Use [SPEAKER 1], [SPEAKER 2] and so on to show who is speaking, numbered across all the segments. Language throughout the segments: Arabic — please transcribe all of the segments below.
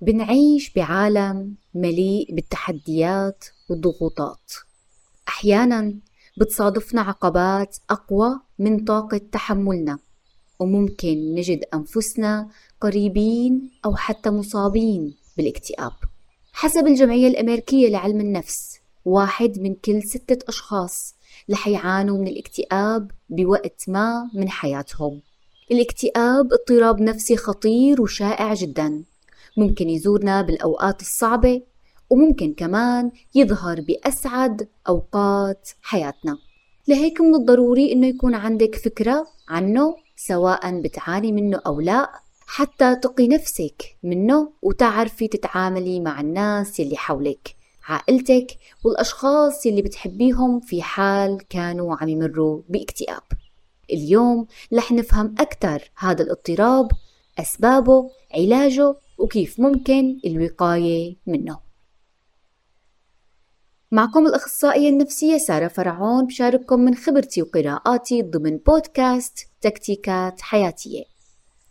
[SPEAKER 1] بنعيش بعالم مليء بالتحديات والضغوطات. أحيانا بتصادفنا عقبات أقوى من طاقة تحملنا وممكن نجد أنفسنا قريبين أو حتى مصابين بالاكتئاب. حسب الجمعية الأمريكية لعلم النفس واحد من كل ستة أشخاص رح يعانوا من الاكتئاب بوقت ما من حياتهم. الاكتئاب اضطراب نفسي خطير وشائع جدا. ممكن يزورنا بالأوقات الصعبة وممكن كمان يظهر بأسعد أوقات حياتنا. لهيك من الضروري إنه يكون عندك فكرة عنه سواء بتعاني منه أو لا حتى تقي نفسك منه وتعرفي تتعاملي مع الناس يلي حولك عائلتك والأشخاص يلي بتحبيهم في حال كانوا عم يمروا باكتئاب. اليوم رح نفهم أكثر هذا الاضطراب أسبابه علاجه وكيف ممكن الوقاية منه. معكم الأخصائية النفسية سارة فرعون بشارككم من خبرتي وقراءاتي ضمن بودكاست تكتيكات حياتية.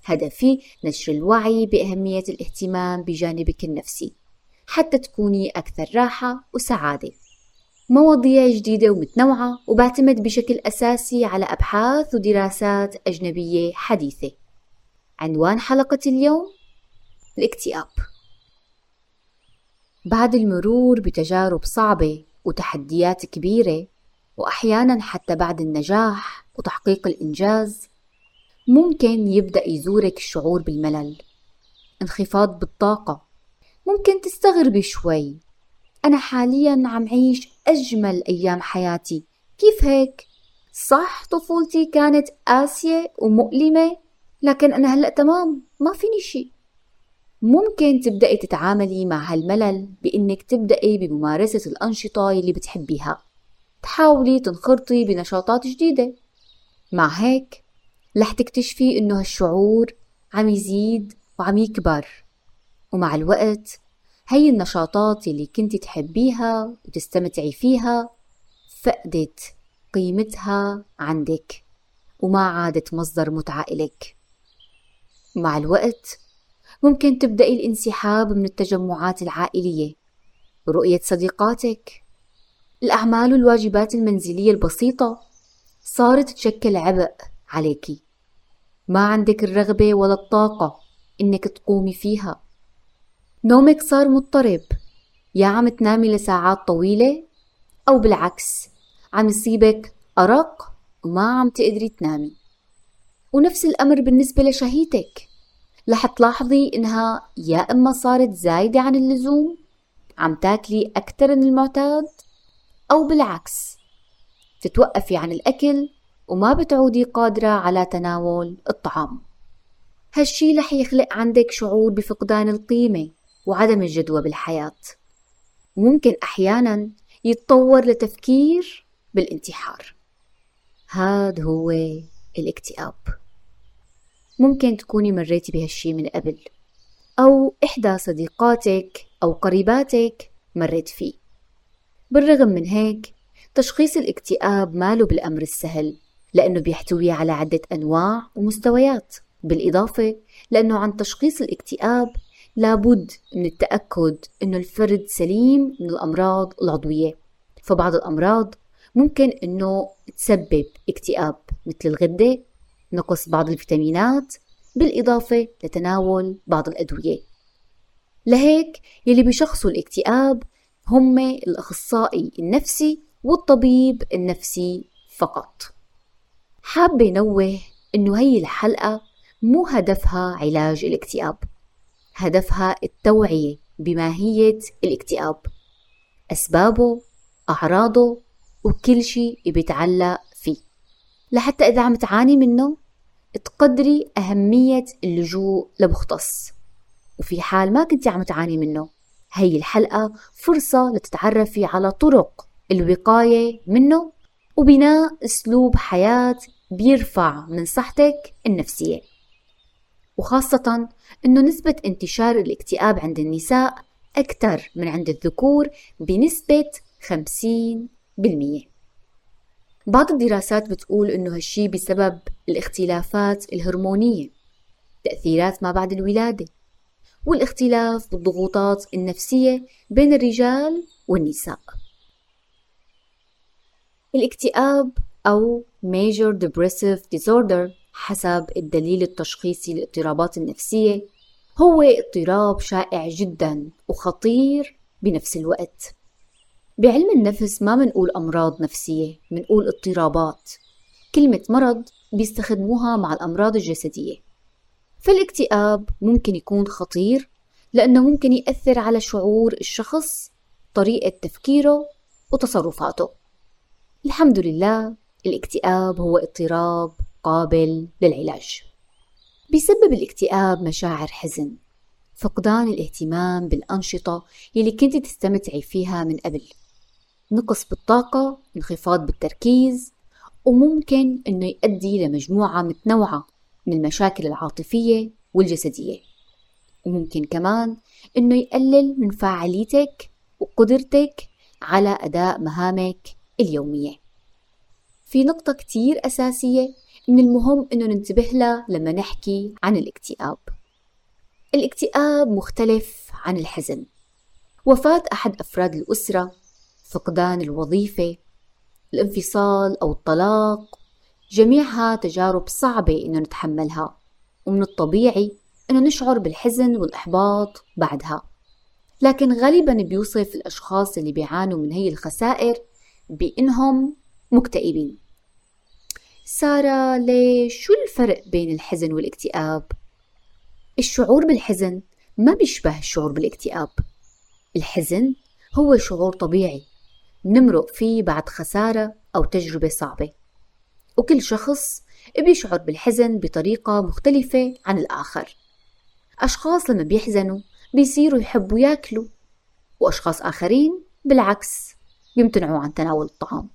[SPEAKER 1] هدفي نشر الوعي بأهمية الاهتمام بجانبك النفسي حتى تكوني أكثر راحة وسعادة. مواضيع جديدة ومتنوعة وبعتمد بشكل أساسي على أبحاث ودراسات أجنبية حديثة. عنوان حلقة اليوم الاكتئاب. بعد المرور بتجارب صعبة وتحديات كبيرة وأحيانا حتى بعد النجاح وتحقيق الإنجاز ممكن يبدأ يزورك الشعور بالملل انخفاض بالطاقة. ممكن تستغربي شوي. أنا حاليا عم عيش أجمل أيام حياتي. كيف هيك؟ صح طفولتي كانت قاسية ومؤلمة لكن أنا هلأ تمام ما فيني شي. ممكن تبدأي تتعاملي مع هالملل بإنك تبدأي بممارسة الأنشطة اللي بتحبيها. تحاولي تنخرطي بنشاطات جديدة. مع هيك رح تكتشفي إنه هالشعور عم يزيد وعم يكبر. ومع الوقت هي النشاطات اللي كنت تحبيها وتستمتعي فيها فقدت قيمتها عندك وما عادت مصدر متعة إلك. مع الوقت ممكن تبدأي الانسحاب من التجمعات العائلية. رؤية صديقاتك. الأعمال والواجبات المنزلية البسيطة. صارت تشكل عبء عليكي ما عندك الرغبة ولا الطاقة إنك تقومي فيها. نومك صار مضطرب. يا عم تنامي لساعات طويلة أو بالعكس. عم يصيبك أرق وما عم تقدري تنامي. ونفس الأمر بالنسبة لشهيتك. رح تلاحظي إنها يا إما صارت زايدة عن اللزوم عم تاكلي أكتر من المعتاد أو بالعكس تتوقفي عن الأكل وما بتعودي قادرة على تناول الطعام. هالشي رح يخلق عندك شعور بفقدان القيمة وعدم الجدوى بالحياة. ممكن أحيانا يتطور لتفكير بالانتحار. هاد هو الاكتئاب. ممكن تكوني مريتي بهالشي من قبل أو إحدى صديقاتك أو قريباتك مريت فيه. بالرغم من هيك تشخيص الاكتئاب ماله بالأمر السهل لأنه بيحتوي على عدة أنواع ومستويات. بالإضافة لأنه عن تشخيص الاكتئاب لابد من التأكد أنه الفرد سليم من الأمراض العضوية. فبعض الأمراض ممكن أنه تسبب اكتئاب مثل الغدة نقص بعض الفيتامينات بالإضافة لتناول بعض الأدوية. لهيك يلي بيشخصوا الاكتئاب هم الأخصائي النفسي والطبيب النفسي فقط. حابة نوه إنه هي الحلقة مو هدفها علاج الاكتئاب هدفها التوعية بماهية الاكتئاب. أسبابه أعراضه وكل شيء بيتعلق لحتى إذا عم تعاني منه تقدري أهمية اللجوء لمختص. وفي حال ما كنت عم تعاني منه هي الحلقة فرصة لتتعرفي على طرق الوقاية منه وبناء أسلوب حياة بيرفع من صحتك النفسية. وخاصة أنه نسبة انتشار الاكتئاب عند النساء أكثر من عند الذكور بنسبة 50% بعض الدراسات بتقول إنه هالشي بسبب الاختلافات الهرمونية تأثيرات ما بعد الولادة والاختلاف بالضغوطات النفسية بين الرجال والنساء. الاكتئاب أو Major Depressive Disorder حسب الدليل التشخيصي للاضطرابات النفسية هو اضطراب شائع جدا وخطير بنفس الوقت. بعلم النفس ما منقول أمراض نفسية منقول اضطرابات. كلمة مرض بيستخدموها مع الأمراض الجسدية. فالاكتئاب ممكن يكون خطير لأنه ممكن يأثر على شعور الشخص طريقة تفكيره وتصرفاته. الحمد لله الاكتئاب هو اضطراب قابل للعلاج. بيسبب الاكتئاب مشاعر حزن فقدان الاهتمام بالأنشطة يلي كنت تستمتعي فيها من قبل. نقص بالطاقة انخفاض بالتركيز وممكن أنه يؤدي لمجموعة متنوعة من المشاكل العاطفية والجسدية. وممكن كمان أنه يقلل من فاعليتك وقدرتك على أداء مهامك اليومية. في نقطة كتير أساسية من المهم أنه ننتبه لها لما نحكي عن الاكتئاب. الاكتئاب مختلف عن الحزن. وفاة أحد أفراد الأسرة فقدان الوظيفة الانفصال أو الطلاق جميعها تجارب صعبة إنه نتحملها ومن الطبيعي إنه نشعر بالحزن والإحباط بعدها. لكن غالبا بيوصف الأشخاص اللي بيعانوا من هي الخسائر بإنهم مكتئبين. سارة ليش؟ شو الفرق بين الحزن والاكتئاب؟ الشعور بالحزن ما بيشبه الشعور بالاكتئاب. الحزن هو شعور طبيعي نمرق فيه بعد خسارة أو تجربة صعبة. وكل شخص بيشعر بالحزن بطريقة مختلفة عن الآخر. أشخاص لما بيحزنوا بيصيروا يحبوا ياكلوا وأشخاص آخرين بالعكس بيمتنعوا عن تناول الطعام.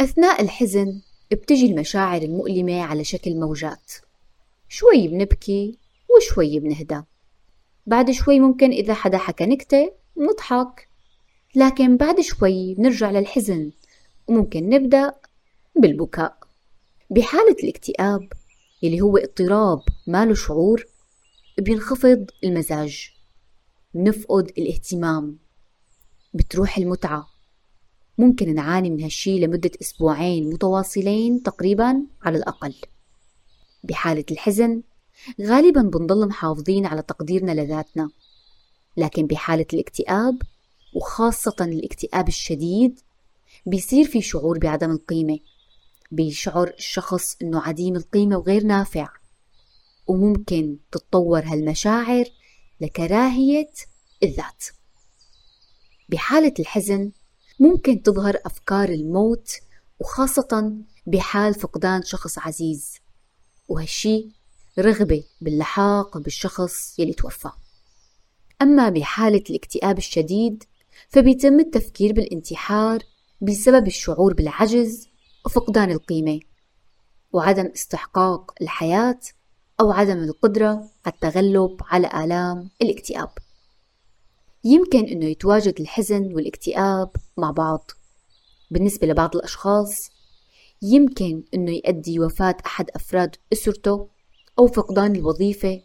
[SPEAKER 1] أثناء الحزن بتجي المشاعر المؤلمة على شكل موجات. شوي بنبكي وشوي بنهدى. بعد شوي ممكن إذا حدا حكى نكتة نضحك لكن بعد شوي بنرجع للحزن وممكن نبدأ بالبكاء. بحالة الاكتئاب يلي هو اضطراب ما له شعور بينخفض المزاج بنفقد الاهتمام بتروح المتعة. ممكن نعاني من هالشي لمدة أسبوعين متواصلين تقريبا على الأقل. بحالة الحزن غالبا بنضل محافظين على تقديرنا لذاتنا لكن بحالة الاكتئاب وخاصة الاكتئاب الشديد بيصير في شعور بعدم القيمة بيشعر الشخص إنه عديم القيمة وغير نافع وممكن تتطور هالمشاعر لكراهية الذات. بحالة الحزن ممكن تظهر أفكار الموت وخاصة بحال فقدان شخص عزيز وهالشي رغبة باللحاق بالشخص يلي توفى. أما بحالة الاكتئاب الشديد فبيتم التفكير بالانتحار بسبب الشعور بالعجز وفقدان القيمة وعدم استحقاق الحياة أو عدم القدرة على التغلب على آلام الاكتئاب. يمكن أنه يتواجد الحزن والاكتئاب مع بعض. بالنسبة لبعض الأشخاص يمكن أنه يؤدي وفاة أحد أفراد أسرته أو فقدان الوظيفة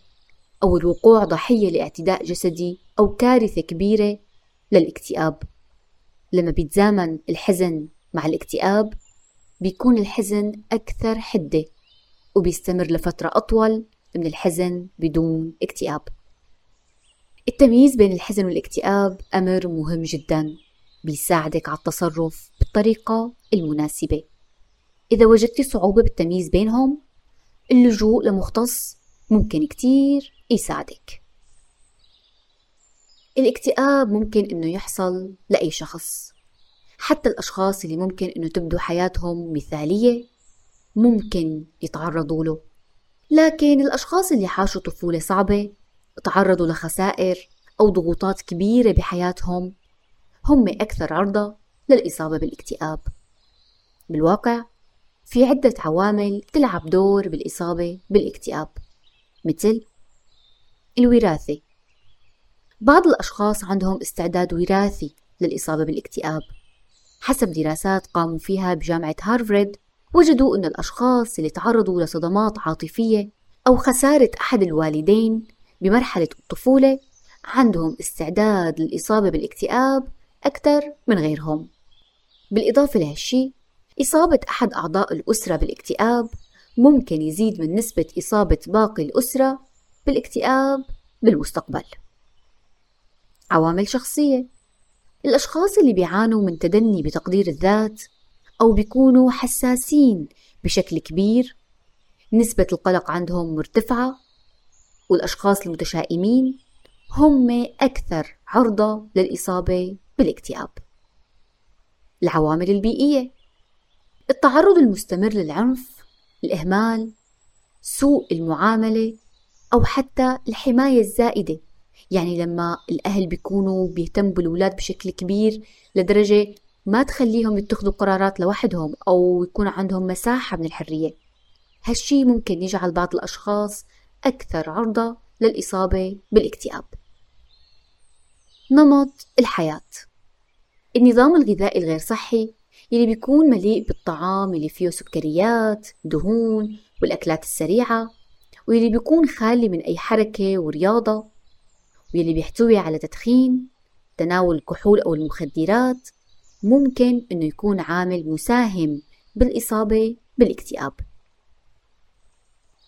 [SPEAKER 1] أو الوقوع ضحية لاعتداء جسدي أو كارثة كبيرة للاكتئاب. لما بيتزامن الحزن مع الاكتئاب بيكون الحزن أكثر حدة وبيستمر لفترة أطول من الحزن بدون اكتئاب. التمييز بين الحزن والاكتئاب أمر مهم جدا بيساعدك على التصرف بالطريقة المناسبة. إذا وجدت صعوبة بالتمييز بينهم اللجوء لمختص ممكن كتير يساعدك. الاكتئاب ممكن إنه يحصل لأي شخص. حتى الأشخاص اللي ممكن إنه تبدو حياتهم مثالية ممكن يتعرضوا له. لكن الأشخاص اللي حاشوا طفولة صعبة تعرضوا لخسائر أو ضغوطات كبيرة بحياتهم هم أكثر عرضة للإصابة بالاكتئاب. بالواقع في عدة عوامل تلعب دور بالإصابة بالاكتئاب مثل الوراثة. بعض الأشخاص عندهم استعداد وراثي للإصابة بالاكتئاب. حسب دراسات قاموا فيها بجامعة هارفارد وجدوا أن الأشخاص اللي تعرضوا لصدمات عاطفية أو خسارة أحد الوالدين بمرحلة الطفولة عندهم استعداد للإصابة بالاكتئاب أكثر من غيرهم. بالإضافة لهالشي إصابة أحد أعضاء الأسرة بالاكتئاب ممكن يزيد من نسبة إصابة باقي الأسرة بالاكتئاب بالمستقبل. عوامل شخصية. الأشخاص اللي بيعانوا من تدني بتقدير الذات أو بيكونوا حساسين بشكل كبير نسبة القلق عندهم مرتفعة والأشخاص المتشائمين هم أكثر عرضة للإصابة بالاكتئاب. العوامل البيئية التعرض المستمر للعنف الإهمال سوء المعاملة أو حتى الحماية الزائدة. يعني لما الأهل بيكونوا بيهتموا بالأولاد بشكل كبير لدرجة ما تخليهم يتخذوا قرارات لوحدهم أو يكون عندهم مساحة من الحرية. هالشي ممكن يجعل بعض الأشخاص أكثر عرضة للإصابة بالاكتئاب. نمط الحياة. النظام الغذائي الغير صحي يلي بيكون مليء بالطعام اللي فيه سكريات دهون والأكلات السريعة واللي بيكون خالي من أي حركة ورياضة. واللي بيحتوي على تدخين تناول الكحول أو المخدرات ممكن أنه يكون عامل مساهم بالإصابة بالاكتئاب.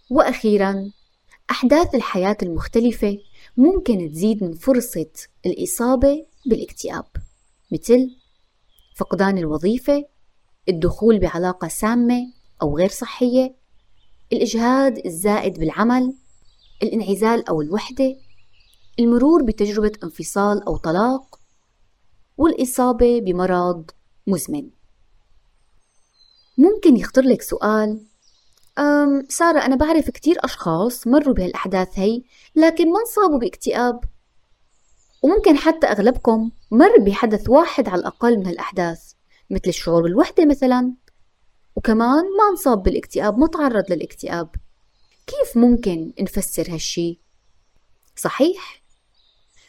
[SPEAKER 1] وأخيرا أحداث الحياة المختلفة ممكن تزيد من فرصة الإصابة بالاكتئاب مثل فقدان الوظيفة الدخول بعلاقة سامة أو غير صحية الإجهاد الزائد بالعمل الانعزال أو الوحدة. المرور بتجربة انفصال أو طلاق والإصابة بمرض مزمن. ممكن يخطر لك سؤال أم سارة أنا بعرف كتير أشخاص مروا بهالأحداث هي لكن ما انصابوا باكتئاب. وممكن حتى أغلبكم مر بحدث واحد على الأقل من هالأحداث مثل الشعور بالوحدة مثلا. وكمان ما انصاب بالاكتئاب ما تعرض للاكتئاب. كيف ممكن نفسر هالشي؟ صحيح؟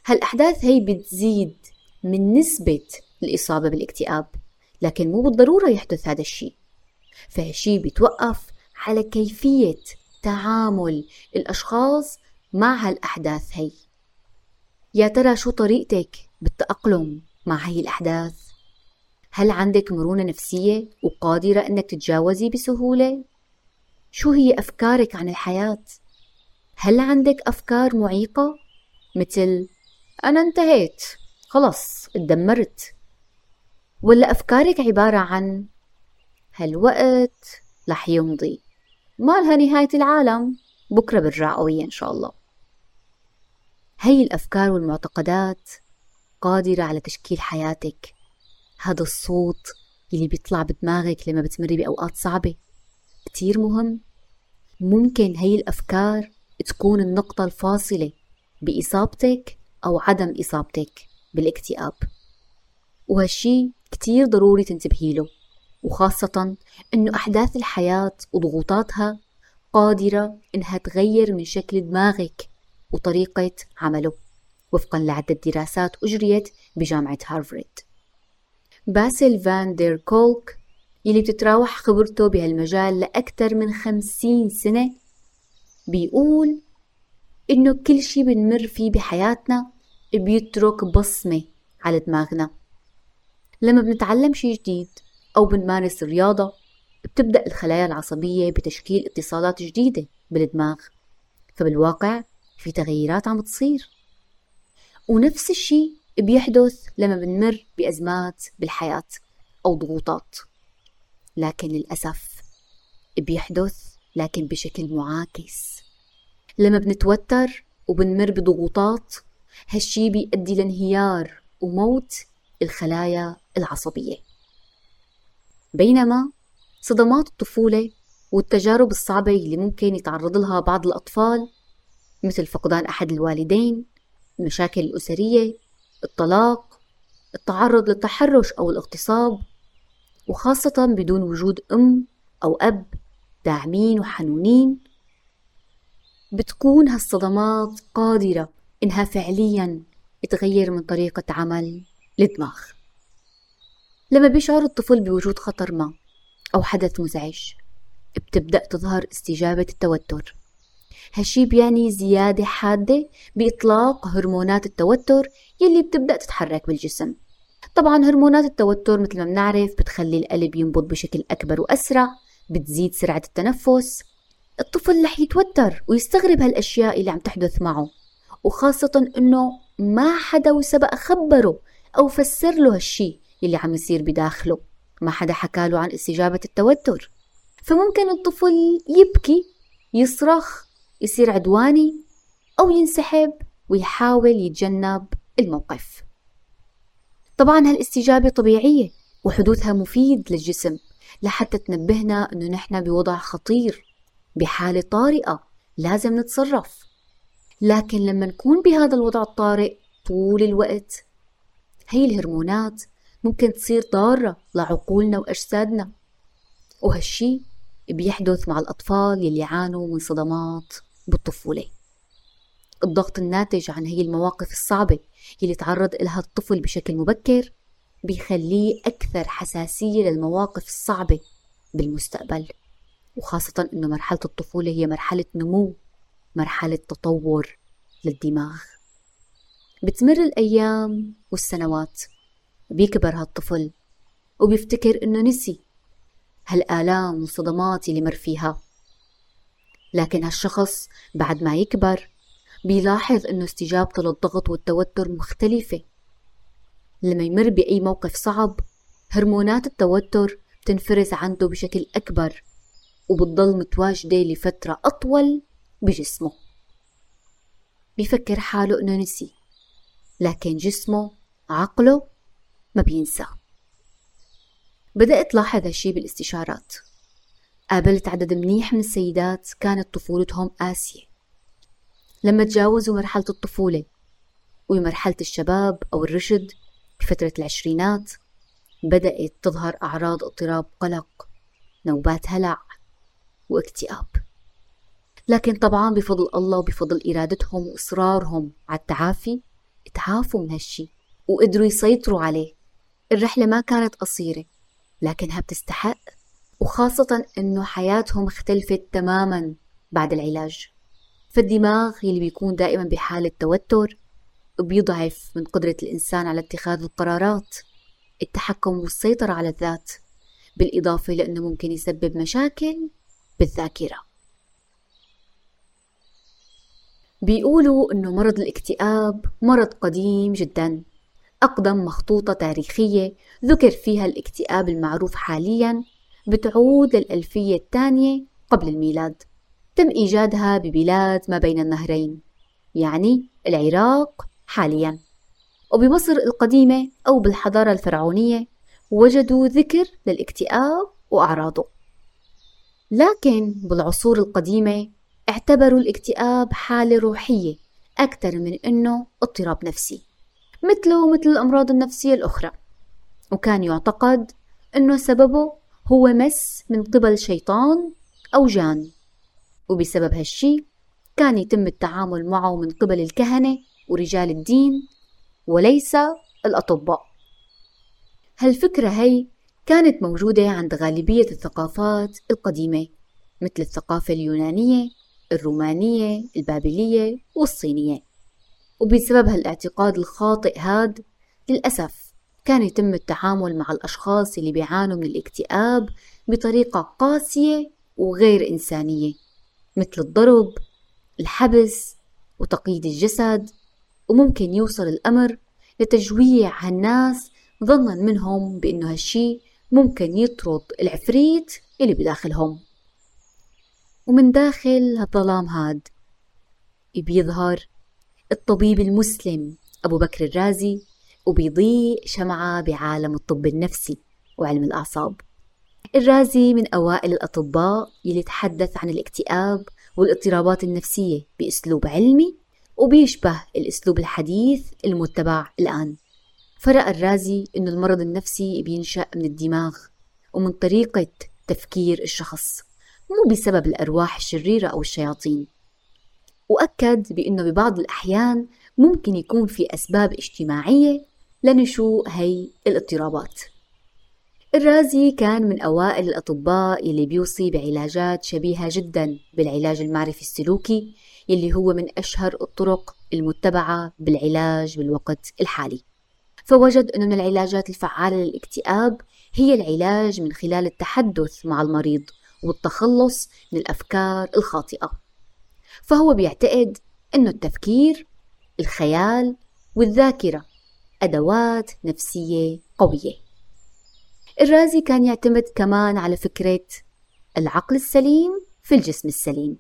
[SPEAKER 1] هالأحداث هي بتزيد من نسبة الإصابة بالاكتئاب لكن مو بالضرورة يحدث هذا الشيء فهالشي بيتوقف على كيفية تعامل الأشخاص مع هالأحداث هي يا ترى شو طريقتك بالتأقلم مع هي الأحداث؟ هل عندك مرونة نفسية وقادرة أنك تتجاوزي بسهولة؟ شو هي أفكارك عن الحياة؟ هل عندك أفكار معيقة؟ مثل أنا انتهيت. خلص اتدمرت. ولا أفكارك عبارة عن هالوقت رح يمضي. ما لها نهاية العالم. بكرة برجع قوية إن شاء الله. هي الأفكار والمعتقدات قادرة على تشكيل حياتك. هذا الصوت اللي بيطلع بدماغك لما بتمري بأوقات صعبة. كتير مهم. ممكن هي الأفكار تكون النقطة الفاصلة بإصابتك أو عدم إصابتك بالاكتئاب. وهالشي كتير ضروري تنتبهي له وخاصة إنه أحداث الحياة وضغوطاتها قادرة إنها تغير من شكل دماغك وطريقة عمله وفقا لعدة دراسات أجريت بجامعة هارفارد باسل فان دير كولك يلي بتتراوح خبرته بهالمجال لأكثر من خمسين سنة بيقول إنه كل شي بنمر فيه بحياتنا بيترك بصمة على دماغنا. لما بنتعلم شي جديد أو بنمارس الرياضة بتبدأ الخلايا العصبية بتشكيل اتصالات جديدة بالدماغ فبالواقع في تغييرات عم بتصير. ونفس الشي بيحدث لما بنمر بأزمات بالحياة أو ضغوطات. لكن للأسف بيحدث لكن بشكل معاكس. لما بنتوتر وبنمر بضغوطات هالشي بيؤدي لانهيار وموت الخلايا العصبية. بينما صدمات الطفولة والتجارب الصعبة اللي ممكن يتعرض لها بعض الأطفال مثل فقدان أحد الوالدين المشاكل الأسرية الطلاق التعرض للتحرش أو الاغتصاب وخاصة بدون وجود أم أو أب داعمين وحنونين بتكون هالصدمات قادرة إنها فعليا تغير من طريقة عمل الدماغ لما بيشعر الطفل بوجود خطر ما أو حدث مزعج بتبدأ تظهر استجابة التوتر. هالشي بيعني زيادة حادة بإطلاق هرمونات التوتر يلي بتبدأ تتحرك بالجسم. طبعا هرمونات التوتر مثل ما بنعرف بتخلي القلب ينبض بشكل أكبر وأسرع بتزيد سرعة التنفس الطفل رح يتوتر ويستغرب هالأشياء اللي عم تحدث معه وخاصة إنه ما حدا وسبق خبره أو فسر له هالشي اللي عم يصير بداخله ما حدا حكى له عن استجابة التوتر. فممكن الطفل يبكي يصرخ يصير عدواني أو ينسحب ويحاول يتجنب الموقف. طبعا هالاستجابة طبيعية وحدوثها مفيد للجسم لحتى تنبهنا أنه نحن بوضع خطير بحالة طارئة لازم نتصرف. لكن لما نكون بهذا الوضع الطارئ طول الوقت هي الهرمونات ممكن تصير ضارة لعقولنا وأجسادنا. وهالشي بيحدث مع الأطفال يلي عانوا من صدمات بالطفولة. الضغط الناتج عن هي المواقف الصعبة يلي تعرض لها الطفل بشكل مبكر بيخليه أكثر حساسية للمواقف الصعبة بالمستقبل. وخاصة أنه مرحلة الطفولة هي مرحلة نمو مرحلة تطور للدماغ. بتمر الأيام والسنوات بيكبر هالطفل وبيفتكر إنه نسي هالآلام والصدمات اللي مر فيها. لكن هالشخص بعد ما يكبر بيلاحظ إنه استجابته للضغط والتوتر مختلفة. لما يمر بأي موقف صعب هرمونات التوتر بتنفرز عنده بشكل أكبر. وبتضل متواجدة لفترة أطول بجسمه. بيفكر حاله إنه نسي لكن جسمه عقله ما بينسى. بدأت لاحظ هالشي بالاستشارات. قابلت عدد منيح من السيدات كانت طفولتهم قاسية لما تجاوزوا مرحلة الطفولة ومرحلة الشباب أو الرشد بفترة العشرينات بدأت تظهر أعراض اضطراب قلق نوبات هلع واكتئاب. لكن طبعا بفضل الله وبفضل إرادتهم وإصرارهم على التعافي تعافوا من هالشي وقدروا يسيطروا عليه. الرحلة ما كانت قصيرة لكنها بتستحق وخاصة إنه حياتهم اختلفت تماما بعد العلاج. فالدماغ يلي بيكون دائما بحالة توتر بيضعف من قدرة الإنسان على اتخاذ القرارات التحكم والسيطرة على الذات بالإضافة لأنه ممكن يسبب مشاكل بالذاكرة. بيقولوا إنه مرض الاكتئاب مرض قديم جدا. أقدم مخطوطة تاريخية ذكر فيها الاكتئاب المعروف حاليا بتعود للألفية الثانية قبل الميلاد. تم إيجادها ببلاد ما بين النهرين يعني العراق حاليا. وبمصر القديمة أو بالحضارة الفرعونية وجدوا ذكر للاكتئاب وأعراضه. لكن بالعصور القديمة اعتبروا الاكتئاب حالة روحية أكثر من أنه اضطراب نفسي مثله مثل الأمراض النفسية الأخرى. وكان يعتقد أنه سببه هو مس من قبل شيطان أو جان. وبسبب هالشي كان يتم التعامل معه من قبل الكهنة ورجال الدين وليس الأطباء. هالفكرة هي كانت موجودة عند غالبية الثقافات القديمة مثل الثقافة اليونانية الرومانية البابلية والصينية. وبسبب هالاعتقاد الخاطئ هاد للأسف كان يتم التعامل مع الأشخاص اللي بيعانوا من الاكتئاب بطريقة قاسية وغير إنسانية مثل الضرب الحبس وتقييد الجسد. وممكن يوصل الأمر لتجويع هالناس ظنا منهم بأنه هالشي ممكن يطرد العفريت اللي بداخلهم. ومن داخل هالظلام هاد بيظهر الطبيب المسلم أبو بكر الرازي وبيضيء شمعة بعالم الطب النفسي وعلم الأعصاب. الرازي من أوائل الأطباء يلي تحدث عن الاكتئاب والاضطرابات النفسية بأسلوب علمي وبيشبه الأسلوب الحديث المتبع الآن. فرأى الرازي أن المرض النفسي بينشأ من الدماغ ومن طريقة تفكير الشخص مو بسبب الأرواح الشريرة أو الشياطين. وأكد بأنه ببعض الأحيان ممكن يكون في أسباب اجتماعية لنشوء هي الاضطرابات. الرازي كان من أوائل الأطباء اللي بيوصي بعلاجات شبيهة جدا بالعلاج المعرفي السلوكي يلي هو من أشهر الطرق المتبعة بالعلاج بالوقت الحالي. فوجد أن من العلاجات الفعالة للاكتئاب هي العلاج من خلال التحدث مع المريض والتخلص من الأفكار الخاطئة. فهو بيعتقد أن التفكير الخيال والذاكرة أدوات نفسية قوية. الرازي كان يعتمد كمان على فكرة العقل السليم في الجسم السليم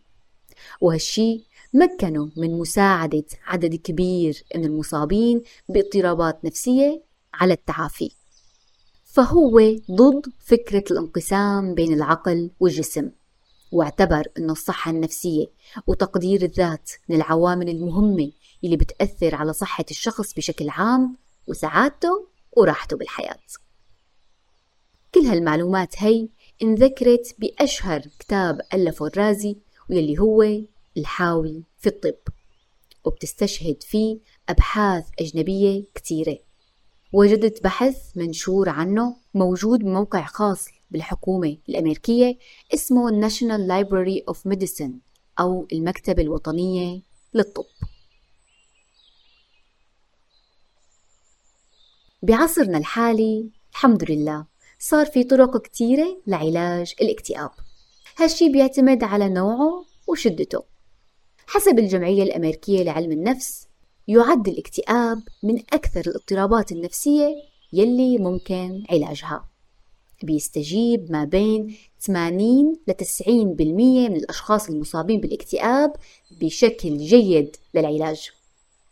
[SPEAKER 1] وهالشي مكنوا من مساعدة عدد كبير من المصابين باضطرابات نفسية على التعافي. فهو ضد فكرة الانقسام بين العقل والجسم واعتبر أن الصحة النفسية وتقدير الذات من العوامل المهمة اللي بتأثر على صحة الشخص بشكل عام وسعادته وراحته بالحياة. كل هالمعلومات هي انذكرت بأشهر كتاب ألفه الرازي واللي هو الحاوي في الطب وبتستشهد فيه أبحاث أجنبية كتيرة. وجدت بحث منشور عنه موجود بموقع خاص بالحكومة الأمريكية اسمه National Library of Medicine أو المكتبة الوطنية للطب. بعصرنا الحالي الحمد لله صار في طرق كتيرة لعلاج الاكتئاب. هالشي بيعتمد على نوعه وشدته. حسب الجمعية الأمريكية لعلم النفس يعد الاكتئاب من أكثر الاضطرابات النفسية يلي ممكن علاجها. بيستجيب ما بين 80 ل 90% من الأشخاص المصابين بالاكتئاب بشكل جيد للعلاج.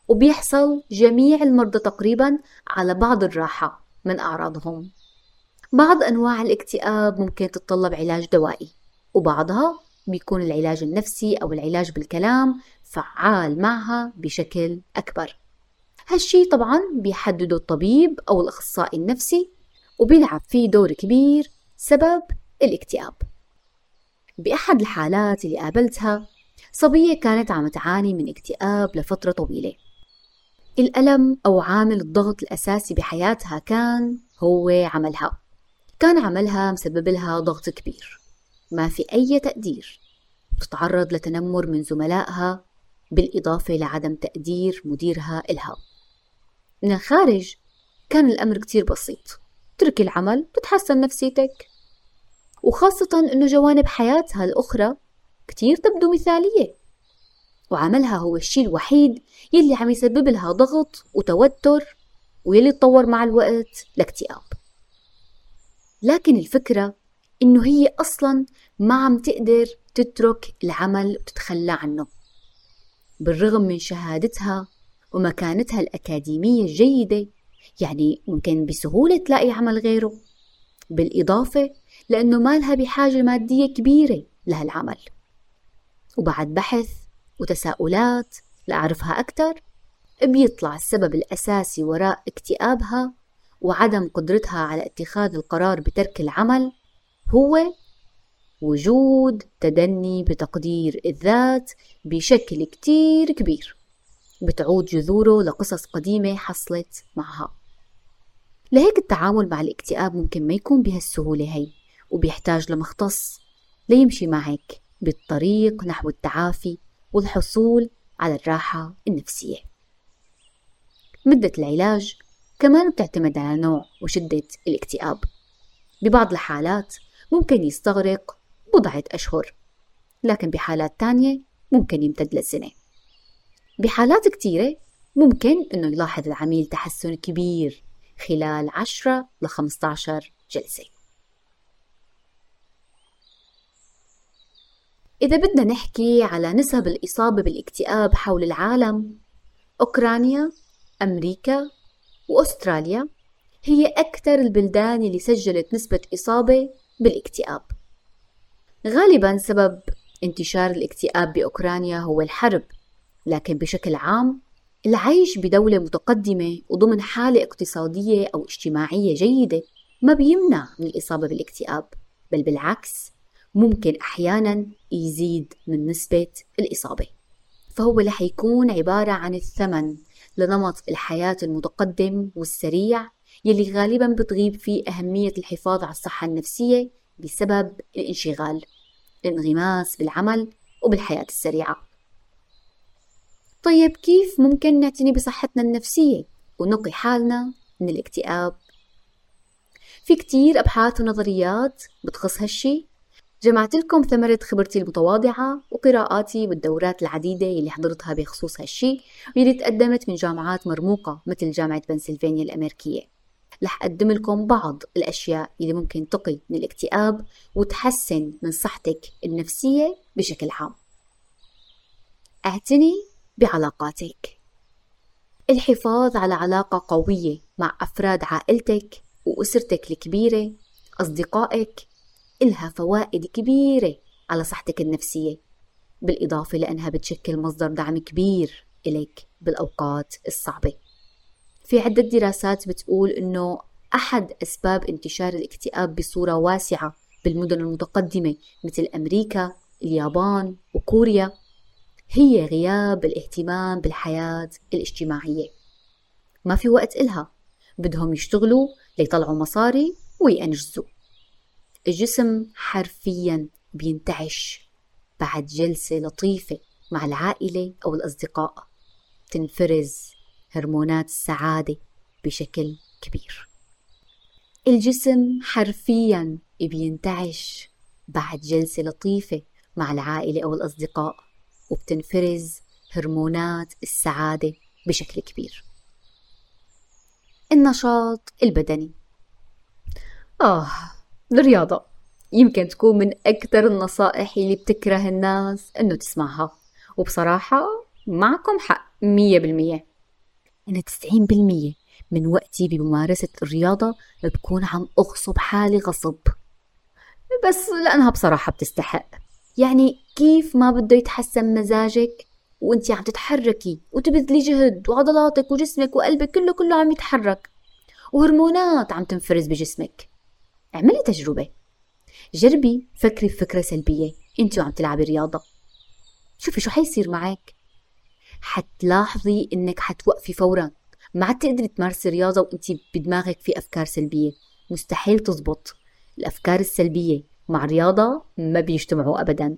[SPEAKER 1] وبيحصل جميع المرضى تقريبا على بعض الراحة من أعراضهم. بعض أنواع الاكتئاب ممكن تتطلب علاج دوائي وبعضها بيكون العلاج النفسي أو العلاج بالكلام فعال معها بشكل أكبر. هالشي طبعا بيحدده الطبيب أو الأخصائي النفسي وبيلعب فيه دور كبير سبب الاكتئاب. بأحد الحالات اللي قابلتها صبية كانت عم تعاني من اكتئاب لفترة طويلة. الألم أو عامل الضغط الأساسي بحياتها كان هو عملها. كان عملها مسبب لها ضغط كبير. ما في أي تقدير. تتعرض لتنمر من زملائها بالإضافة لعدم تقدير مديرها إلها. من الخارج كان الأمر كتير بسيط. تركي العمل تتحسن نفسيتك. وخاصة أنه جوانب حياتها الأخرى كتير تبدو مثالية. وعملها هو الشيء الوحيد يلي عم يسبب لها ضغط وتوتر ويلي تطور مع الوقت لاكتئاب. لكن الفكرة إنه هي أصلا ما عم تقدر تترك العمل وتتخلى عنه. بالرغم من شهادتها ومكانتها الأكاديمية الجيدة يعني ممكن بسهولة تلاقي عمل غيره. بالإضافة لأنه ما لها بحاجة مادية كبيرة لهالعمل. وبعد بحث وتساؤلات لأعرفها أكثر بيطلع السبب الأساسي وراء اكتئابها وعدم قدرتها على اتخاذ القرار بترك العمل هو وجود تدني بتقدير الذات بشكل كتير كبير بتعود جذوره لقصص قديمة حصلت معها. لهيك التعامل مع الاكتئاب ممكن ما يكون بهالسهولة هي وبيحتاج لمختص ليمشي معك بالطريق نحو التعافي والحصول على الراحة النفسية. مدة العلاج كمان بتعتمد على نوع وشدة الاكتئاب. ببعض الحالات ممكن يستغرق بضعة أشهر. لكن بحالات تانية ممكن يمتد لسنة. بحالات كتيرة ممكن أنه يلاحظ العميل تحسن كبير خلال 10 ل 15 جلسة. إذا بدنا نحكي على نسب الإصابة بالاكتئاب حول العالم أوكرانيا، أمريكا، وأستراليا هي أكثر البلدان اللي سجلت نسبة إصابة بالاكتئاب. غالبا سبب انتشار الاكتئاب بأوكرانيا هو الحرب لكن بشكل عام العيش بدولة متقدمة وضمن حالة اقتصادية أو اجتماعية جيدة ما بيمنع من الإصابة بالاكتئاب بل بالعكس ممكن أحيانا يزيد من نسبة الإصابة. فهو رح يكون عبارة عن الثمن لنمط الحياة المتقدم والسريع يلي غالبا بتغيب فيه أهمية الحفاظ على الصحة النفسية بسبب الانشغال الانغماس بالعمل وبالحياة السريعة. طيب كيف ممكن نعتني بصحتنا النفسية ونقي حالنا من الاكتئاب؟ في كتير أبحاث ونظريات بتخص هالشي. جمعت لكم ثمرة خبرتي المتواضعة وقراءاتي بالدورات العديدة اللي حضرتها بخصوص هالشي واللي تقدمت من جامعات مرموقة مثل جامعة بنسلفانيا الأمريكية. رح أقدم لكم بعض الأشياء اللي ممكن تقي من الاكتئاب وتحسن من صحتك النفسية بشكل عام. أعتني بعلاقاتك. الحفاظ على علاقة قوية مع أفراد عائلتك وأسرتك الكبيرة أصدقائك إلها فوائد كبيرة على صحتك النفسية بالإضافة لأنها بتشكل مصدر دعم كبير إليك بالأوقات الصعبة. في عدة دراسات بتقول إنه أحد أسباب انتشار الاكتئاب بصورة واسعة بالمدن المتقدمة مثل أمريكا، اليابان وكوريا هي غياب الاهتمام بالحياة الاجتماعية. ما في وقت إلها. بدهم يشتغلوا ليطلعوا مصاري وينجزوا الجسم حرفيا بينتعش بعد جلسة لطيفة مع العائلة أو الأصدقاء. تنفرز. هرمونات السعادة بشكل كبير. الجسم حرفيا بينتعش بعد جلسة لطيفة مع العائلة أو الأصدقاء وبتنفرز هرمونات السعادة بشكل كبير. النشاط البدني. آه الرياضة يمكن تكون من أكثر النصائح اللي بتكره الناس إنه تسمعها وبصراحة معكم حق مية بالمية. أنا تسعين بالمية من وقتي بممارسة الرياضة بكون عم أغصب حالي غصب. بس لأنها بصراحة بتستحق. يعني كيف ما بده يتحسن مزاجك وانت عم تتحركي وتبذلي جهد وعضلاتك وجسمك وقلبك كله كله عم يتحرك وهرمونات عم تنفرز بجسمك. اعملي تجربة. جربي فكري بفكرة سلبية. انت وعم تلعبي رياضة. شوفي شو حيصير معك. حتلاحظي إنك حتوقفي فورا. ما عاد تقدري تمارسي رياضة وانت بدماغك في أفكار سلبية. مستحيل تزبط. الأفكار السلبية مع رياضة ما بيجتمعوا ابدا.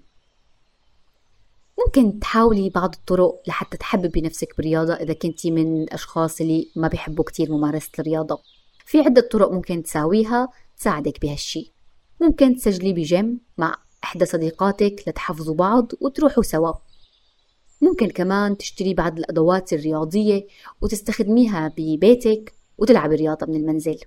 [SPEAKER 1] ممكن تحاولي بعض الطرق لحتى تحببي نفسك بالرياضة إذا كنتي من الأشخاص اللي ما بيحبوا كتير ممارسة الرياضة. في عدة طرق ممكن تساويها تساعدك بهالشي. ممكن تسجلي بجيم مع إحدى صديقاتك لتحفظوا بعض وتروحوا سوا. ممكن كمان تشتري بعض الأدوات الرياضية وتستخدميها ببيتك وتلعبي رياضة من المنزل.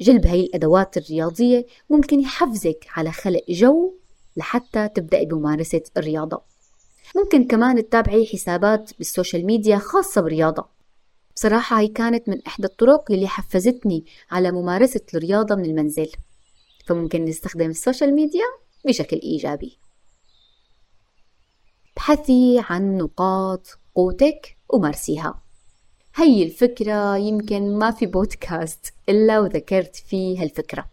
[SPEAKER 1] جلب هاي الأدوات الرياضية ممكن يحفزك على خلق جو لحتى تبدأي بممارسة الرياضة. ممكن كمان تتابعي حسابات بال social media خاصة بالرياضة. بصراحة هي كانت من إحدى الطرق اللي حفزتني على ممارسة الرياضة من المنزل. فممكن نستخدم ال social media بشكل إيجابي. ابحثي عن نقاط قوتك ومارسيها. هي الفكرة يمكن ما في بودكاست إلا وذكرت فيه هالفكرة.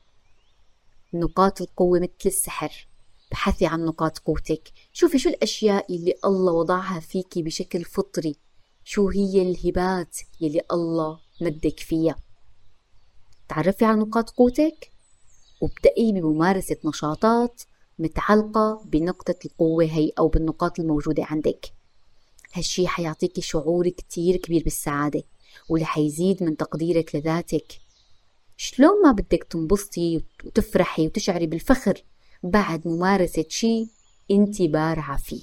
[SPEAKER 1] نقاط القوة مثل السحر. ابحثي عن نقاط قوتك. شوفي شو الأشياء اللي الله وضعها فيكي بشكل فطري. شو هي الهبات يلي الله مدك فيها. تعرفي على نقاط قوتك؟ وابدأي بممارسة نشاطات متعلقة بنقطة القوة هي أو بالنقاط الموجودة عندك. هالشي حيعطيكي شعور كتير كبير بالسعادة واللي حيزيد من تقديرك لذاتك. شلون ما بدك تنبسطي وتفرحي وتشعري بالفخر بعد ممارسة شي أنت بارعة فيه.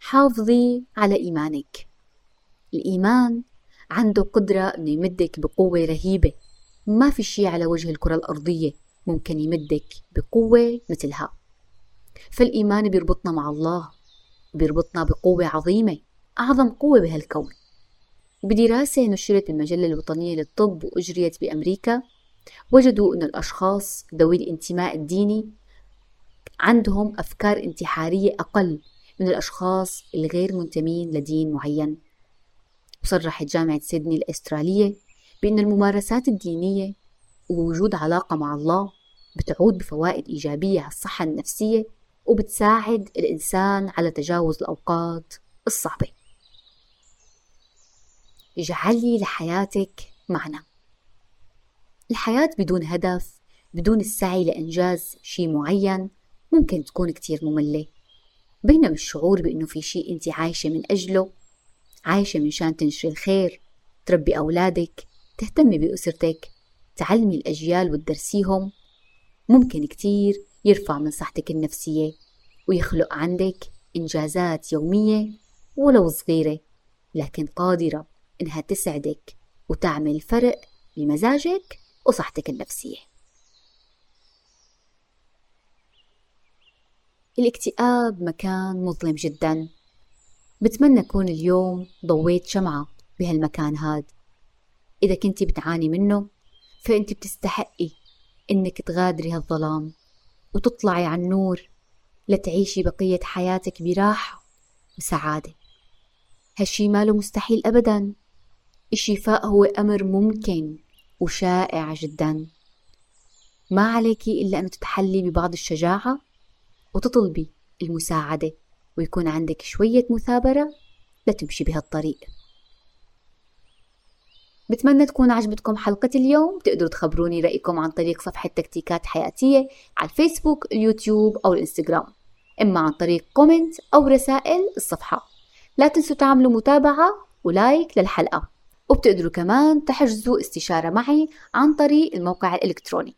[SPEAKER 1] حافظي على إيمانك. الإيمان عنده قدرة إنه يمدك بقوة رهيبة. ما في شي على وجه الكرة الأرضية. ممكن يمدك بقوة مثلها. فالإيمان بيربطنا مع الله بيربطنا بقوة عظيمة أعظم قوة بهالكون. بدراسة نشرت بالمجلة الوطنية للطب وأجريت بأمريكا وجدوا أن الأشخاص ذوي الانتماء الديني عندهم أفكار انتحارية أقل من الأشخاص الغير منتمين لدين معين. وصرحت جامعة سيدني الأسترالية بأن الممارسات الدينية ووجود علاقة مع الله بتعود بفوائد إيجابية على الصحة النفسية وبتساعد الإنسان على تجاوز الأوقات الصعبة. اجعلي لحياتك معنى. الحياة بدون هدف بدون السعي لإنجاز شيء معين ممكن تكون كتير مملة. بينما الشعور بأنه في شيء أنت عايشة من أجله عايشة منشان تنشري الخير تربي أولادك تهتمي بأسرتك تعلمي الأجيال وتدرسيهم ممكن كتير يرفع من صحتك النفسية ويخلق عندك إنجازات يومية ولو صغيرة لكن قادرة إنها تسعدك وتعمل فرق بمزاجك وصحتك النفسية. الاكتئاب مكان مظلم جدا. بتمنى أكون اليوم ضويت شمعة بهالمكان هاد. إذا كنتي بتعاني منه فأنت بتستحقي إنك تغادري هالظلام وتطلعي على النور لتعيشي بقية حياتك براحة وسعادة. هالشي ماله مستحيل أبدا. الشفاء هو أمر ممكن وشائع جدا. ما عليكي إلا أن تتحلي ببعض الشجاعة وتطلبي المساعدة ويكون عندك شوية مثابرة لتمشي بهالطريق. بتمنى تكون عجبتكم حلقة اليوم. تقدروا تخبروني رأيكم عن طريق صفحة تكتيكات حياتية على الفيسبوك اليوتيوب أو الإنستغرام. إما عن طريق comment أو رسائل الصفحة. لا تنسوا تعملوا متابعة ولايك للحلقة. وبتقدروا كمان تحجزوا استشارة معي عن طريق الموقع الإلكتروني.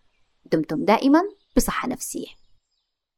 [SPEAKER 1] دمتم دائما بصحة نفسية.